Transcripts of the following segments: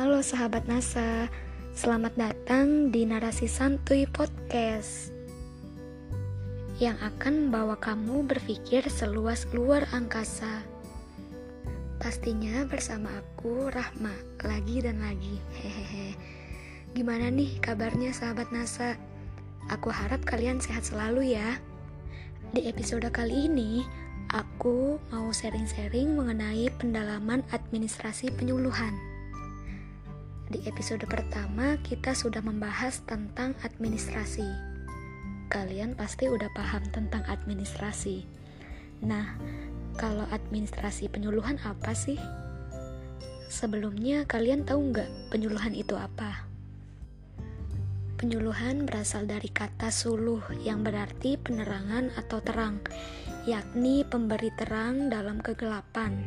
Halo sahabat NASA, selamat datang di Narasi Santuy Podcast yang akan membawa kamu berpikir seluas luar angkasa. Pastinya bersama aku, Rahma, lagi dan lagi. Hehehe. Gimana nih kabarnya sahabat NASA? Aku harap kalian sehat selalu ya. Di episode kali ini, aku mau sharing-sharing mengenai pendalaman administrasi penyuluhan. Di episode pertama, kita sudah membahas tentang administrasi. Kalian pasti udah paham tentang administrasi. Nah, kalau administrasi penyuluhan apa sih? Sebelumnya, kalian tahu nggak penyuluhan itu apa? Penyuluhan berasal dari kata suluh yang berarti penerangan atau terang, yakni pemberi terang dalam kegelapan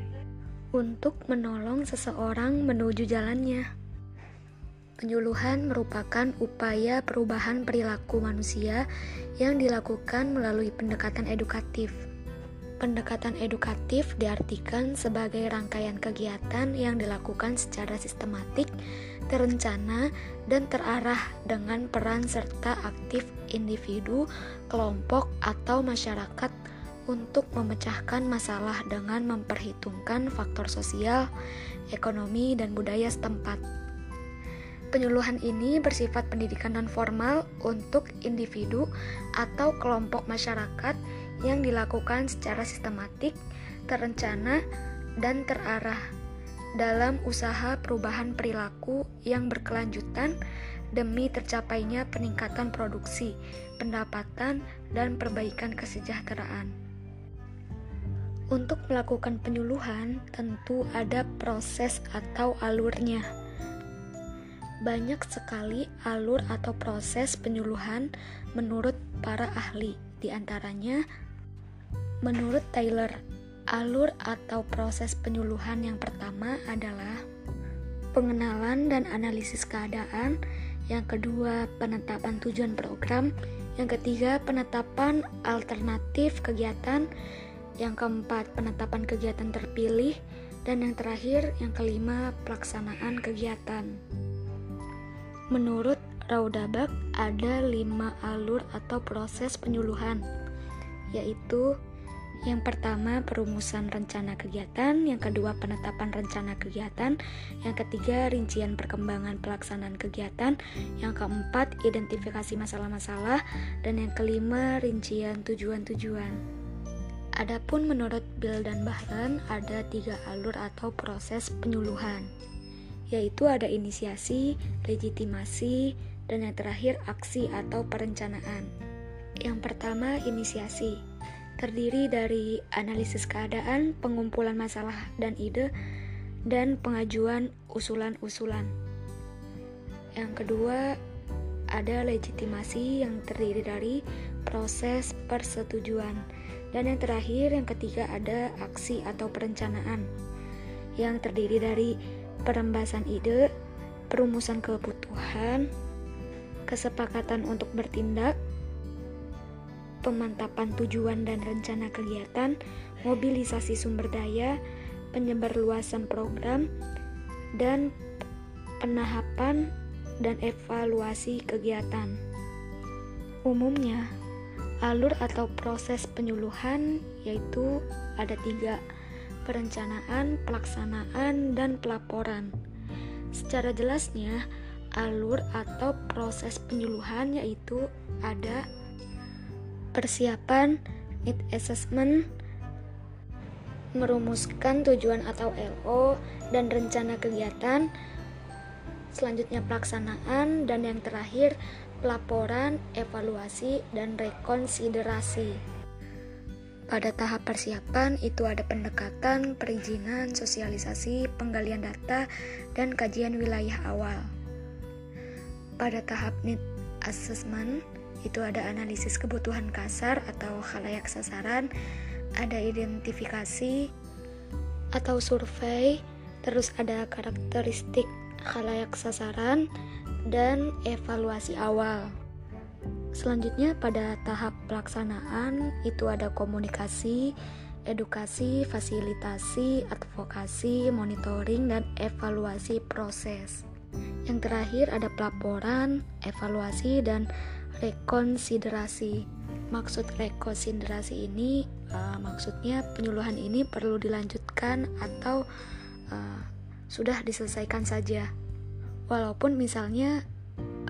untuk menolong seseorang menuju jalannya. Penyuluhan merupakan upaya perubahan perilaku manusia yang dilakukan melalui pendekatan edukatif. Pendekatan edukatif diartikan sebagai rangkaian kegiatan yang dilakukan secara sistematik, terencana, dan terarah dengan peran serta aktif individu, kelompok, atau masyarakat untuk memecahkan masalah dengan memperhitungkan faktor sosial, ekonomi, dan budaya setempat. Penyuluhan ini bersifat pendidikan non formal untuk individu atau kelompok masyarakat yang dilakukan secara sistematik, terencana, dan terarah dalam usaha perubahan perilaku yang berkelanjutan demi tercapainya peningkatan produksi, pendapatan, dan perbaikan kesejahteraan. Untuk melakukan penyuluhan, tentu ada proses atau alurnya banyak sekali alur atau proses penyuluhan menurut para ahli. Di antaranya, menurut Taylor, alur atau proses penyuluhan yang pertama adalah pengenalan dan analisis keadaan, yang kedua penetapan tujuan program, yang ketiga penetapan alternatif kegiatan, yang keempat penetapan kegiatan terpilih, dan yang terakhir yang kelima pelaksanaan kegiatan. Menurut Raudabak ada lima alur atau proses penyuluhan, yaitu yang pertama perumusan rencana kegiatan, yang kedua penetapan rencana kegiatan, yang ketiga rincian perkembangan pelaksanaan kegiatan, yang keempat identifikasi masalah-masalah, dan yang kelima rincian tujuan-tujuan. Adapun menurut Bill dan Bahran ada tiga alur atau proses penyuluhan yaitu ada inisiasi, legitimasi, dan yang terakhir aksi atau perencanaan. Yang pertama, inisiasi. Terdiri dari analisis keadaan, pengumpulan masalah dan ide, dan pengajuan usulan-usulan. Yang kedua, ada legitimasi yang terdiri dari proses persetujuan. Dan yang terakhir, yang ketiga ada aksi atau perencanaan yang terdiri dari perembasan ide, perumusan kebutuhan, kesepakatan untuk bertindak, pemantapan tujuan dan rencana kegiatan, mobilisasi sumber daya, penyebarluasan program, dan penahapan dan evaluasi kegiatan. Umumnya, alur atau proses penyuluhan yaitu ada tiga, perencanaan, pelaksanaan, dan pelaporan. Secara jelasnya, alur atau proses penyuluhan yaitu ada persiapan, need assessment, merumuskan tujuan atau LO dan rencana kegiatan, selanjutnya pelaksanaan, dan yang terakhir pelaporan, evaluasi, dan rekonsiderasi. Pada tahap persiapan itu ada pendekatan, perizinan, sosialisasi, penggalian data, dan kajian wilayah awal. Pada tahap need assessment itu ada analisis kebutuhan kasar atau khalayak sasaran, ada identifikasi atau survei, terus ada karakteristik khalayak sasaran, dan evaluasi awal. Selanjutnya pada tahap pelaksanaan itu ada komunikasi, edukasi, fasilitasi, advokasi, monitoring, dan evaluasi proses. Yang terakhir ada pelaporan, evaluasi, dan rekonsiderasi. Maksud rekonsiderasi ini uh, maksudnya penyuluhan ini perlu dilanjutkan atau uh, sudah diselesaikan saja. Walaupun misalnya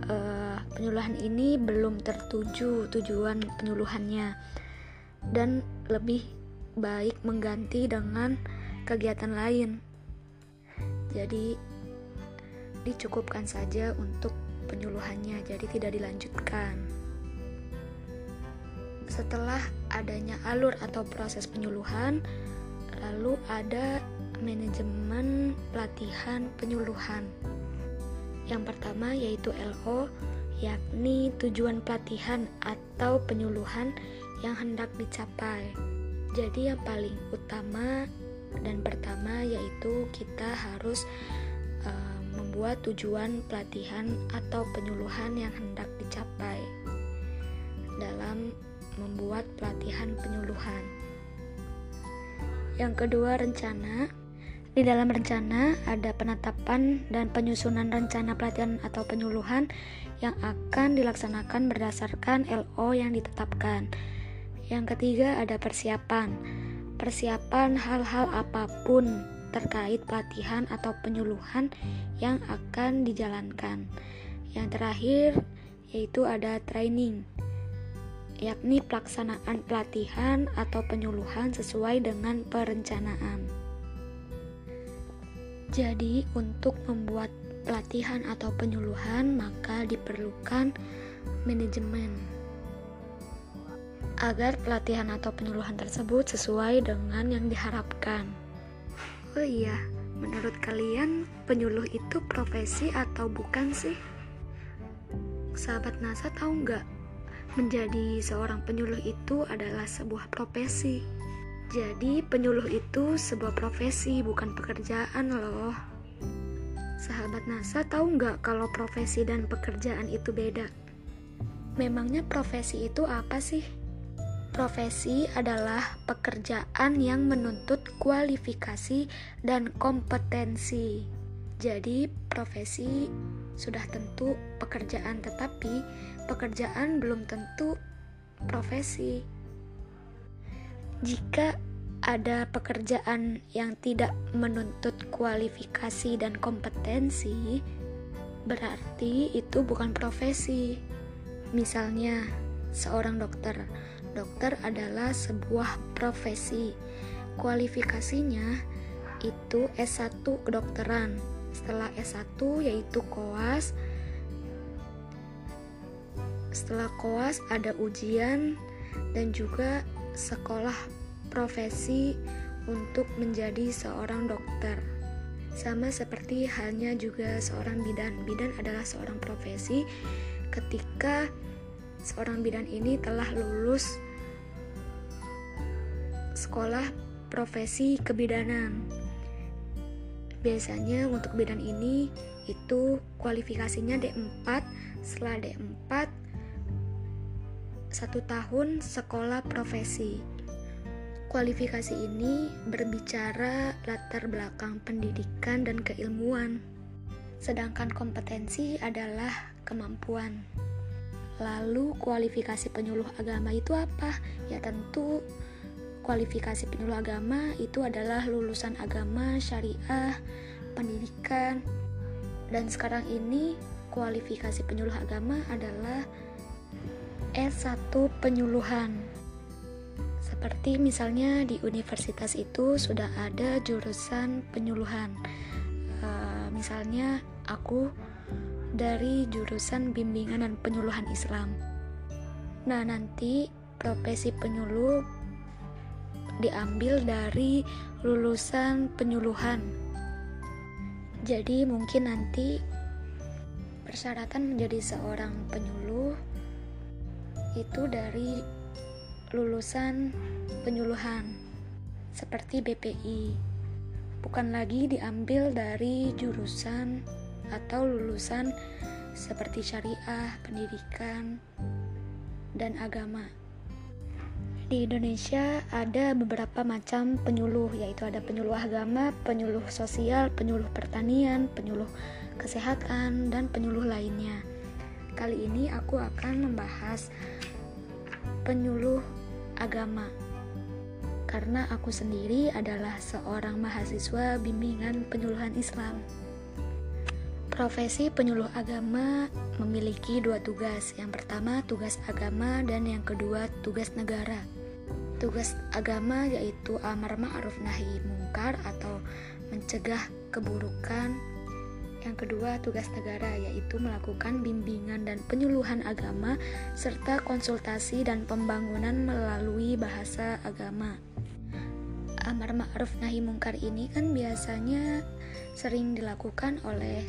uh, penyuluhan ini belum tertuju tujuan penyuluhannya dan lebih baik mengganti dengan kegiatan lain. Jadi dicukupkan saja untuk penyuluhannya, jadi tidak dilanjutkan. Setelah adanya alur atau proses penyuluhan, lalu ada manajemen pelatihan penyuluhan. Yang pertama yaitu LO, yakni tujuan pelatihan atau penyuluhan yang hendak dicapai. Jadi yang paling utama dan pertama yaitu kita harus uh, membuat tujuan pelatihan atau penyuluhan yang hendak dicapai dalam membuat pelatihan penyuluhan. Yang kedua, rencana. Di dalam rencana ada penetapan dan penyusunan rencana pelatihan atau penyuluhan yang akan dilaksanakan berdasarkan LO yang ditetapkan. Yang ketiga ada persiapan. Persiapan hal-hal apa pun terkait pelatihan atau penyuluhan yang akan dijalankan. Yang terakhir yaitu ada training, yakni pelaksanaan pelatihan atau penyuluhan sesuai dengan perencanaan. Jadi, untuk membuat pelatihan atau penyuluhan, maka diperlukan manajemen agar pelatihan atau penyuluhan tersebut sesuai dengan yang diharapkan. Oh iya, menurut kalian penyuluh itu profesi atau bukan sih? Sahabat NASA tahu nggak? Menjadi seorang penyuluh itu adalah sebuah profesi. Jadi penyuluh itu sebuah profesi bukan pekerjaan loh. Sahabat NASA tahu nggak kalau profesi dan pekerjaan itu beda? Memangnya profesi itu apa sih? Profesi adalah pekerjaan yang menuntut kualifikasi dan kompetensi. Jadi, profesi sudah tentu pekerjaan, tetapi pekerjaan belum tentu profesi. Jika ada pekerjaan yang tidak menuntut kualifikasi dan kompetensi, berarti itu bukan profesi. Misalnya, seorang dokter dokter adalah sebuah profesi. Kualifikasinya itu S1 kedokteran. Setelah S1 yaitu koas. Setelah koas ada ujian dan juga sekolah profesi untuk menjadi seorang dokter. Sama seperti halnya juga seorang bidan. Bidan adalah seorang profesi ketika seorang bidan ini telah lulus sekolah profesi kebidanan. Biasanya untuk bidan ini itu kualifikasinya D4, setelah D4 satu tahun sekolah profesi. Kualifikasi ini berbicara latar belakang pendidikan dan keilmuan, sedangkan kompetensi adalah kemampuan. Lalu kualifikasi penyuluh agama itu apa? Ya tentu kualifikasi penyuluh agama itu adalah lulusan agama, syariah, pendidikan. Dan sekarang ini kualifikasi penyuluh agama adalah S1 penyuluhan. Seperti misalnya di universitas itu sudah ada jurusan penyuluhan. Uh, misalnya aku dari jurusan bimbingan dan penyuluhan Islam. Nah, nanti profesi penyuluh diambil dari lulusan penyuluhan. Jadi, mungkin nanti persyaratan menjadi seorang penyuluh itu dari lulusan penyuluhan seperti BPI bukan lagi diambil dari jurusan atau lulusan seperti syariah, pendidikan, dan agama. Di Indonesia ada beberapa macam penyuluh, yaitu ada penyuluh agama, penyuluh sosial, penyuluh pertanian, penyuluh kesehatan, dan penyuluh lainnya. Kali ini aku akan membahas penyuluh agama. Karena aku sendiri adalah seorang mahasiswa bimbingan penyuluhan Islam. Profesi penyuluh agama memiliki dua tugas. Yang pertama, tugas agama, dan yang kedua, tugas negara. Tugas agama yaitu amar ma'ruf nahi mungkar atau mencegah keburukan. Yang kedua, tugas negara yaitu melakukan bimbingan dan penyuluhan agama serta konsultasi dan pembangunan melalui bahasa agama. Amar ma'ruf nahi mungkar ini kan biasanya sering dilakukan oleh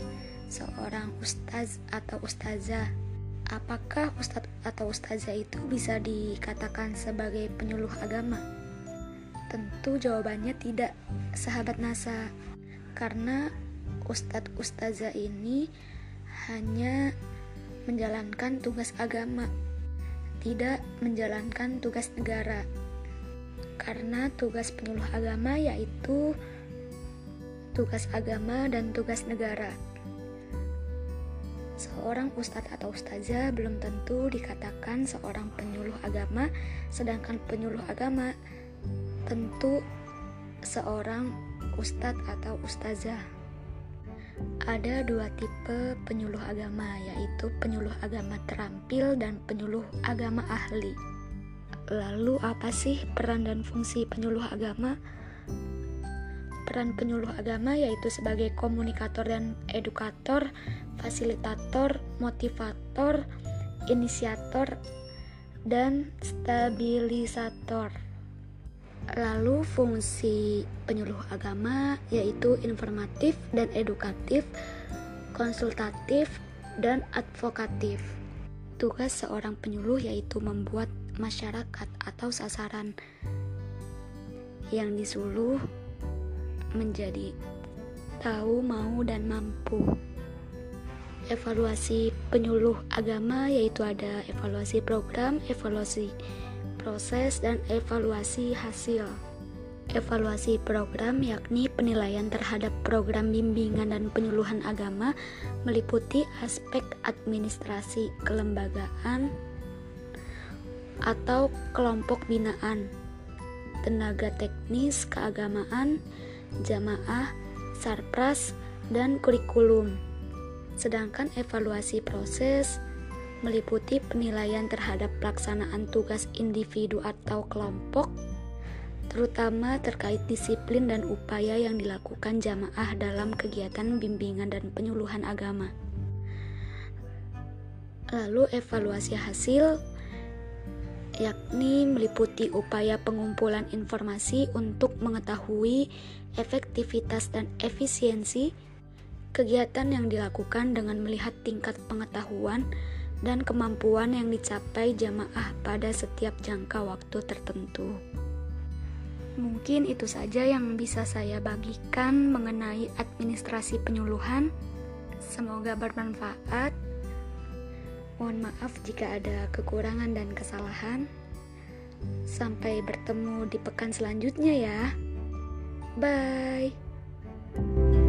seorang ustaz atau ustazah apakah ustadz atau ustazah itu bisa dikatakan sebagai penyuluh agama? Tentu jawabannya tidak, sahabat NASA. Karena ustadz ustazah ini hanya menjalankan tugas agama, tidak menjalankan tugas negara. Karena tugas penyuluh agama yaitu tugas agama dan tugas negara. Seorang ustadz atau ustazah belum tentu dikatakan seorang penyuluh agama, sedangkan penyuluh agama tentu seorang ustadz atau ustazah. Ada dua tipe penyuluh agama, yaitu penyuluh agama terampil dan penyuluh agama ahli. Lalu, apa sih peran dan fungsi penyuluh agama? Peran penyuluh agama yaitu sebagai komunikator dan edukator, fasilitator, motivator, inisiator, dan stabilisator. Lalu fungsi penyuluh agama yaitu informatif dan edukatif, konsultatif, dan advokatif. Tugas seorang penyuluh yaitu membuat masyarakat atau sasaran yang disuluh menjadi tahu, mau, dan mampu. Evaluasi penyuluh agama yaitu ada evaluasi program, evaluasi proses, dan evaluasi hasil. Evaluasi program yakni penilaian terhadap program bimbingan dan penyuluhan agama meliputi aspek administrasi kelembagaan atau kelompok binaan, tenaga teknis keagamaan, jamaah, sarpras, dan kurikulum. Sedangkan evaluasi proses meliputi penilaian terhadap pelaksanaan tugas individu atau kelompok, terutama terkait disiplin dan upaya yang dilakukan jamaah dalam kegiatan bimbingan dan penyuluhan agama. Lalu evaluasi hasil yakni meliputi upaya pengumpulan informasi untuk mengetahui efektivitas dan efisiensi kegiatan yang dilakukan dengan melihat tingkat pengetahuan dan kemampuan yang dicapai jamaah pada setiap jangka waktu tertentu. Mungkin itu saja yang bisa saya bagikan mengenai administrasi penyuluhan. Semoga bermanfaat. Mohon maaf jika ada kekurangan dan kesalahan. Sampai bertemu di pekan selanjutnya, ya. Bye.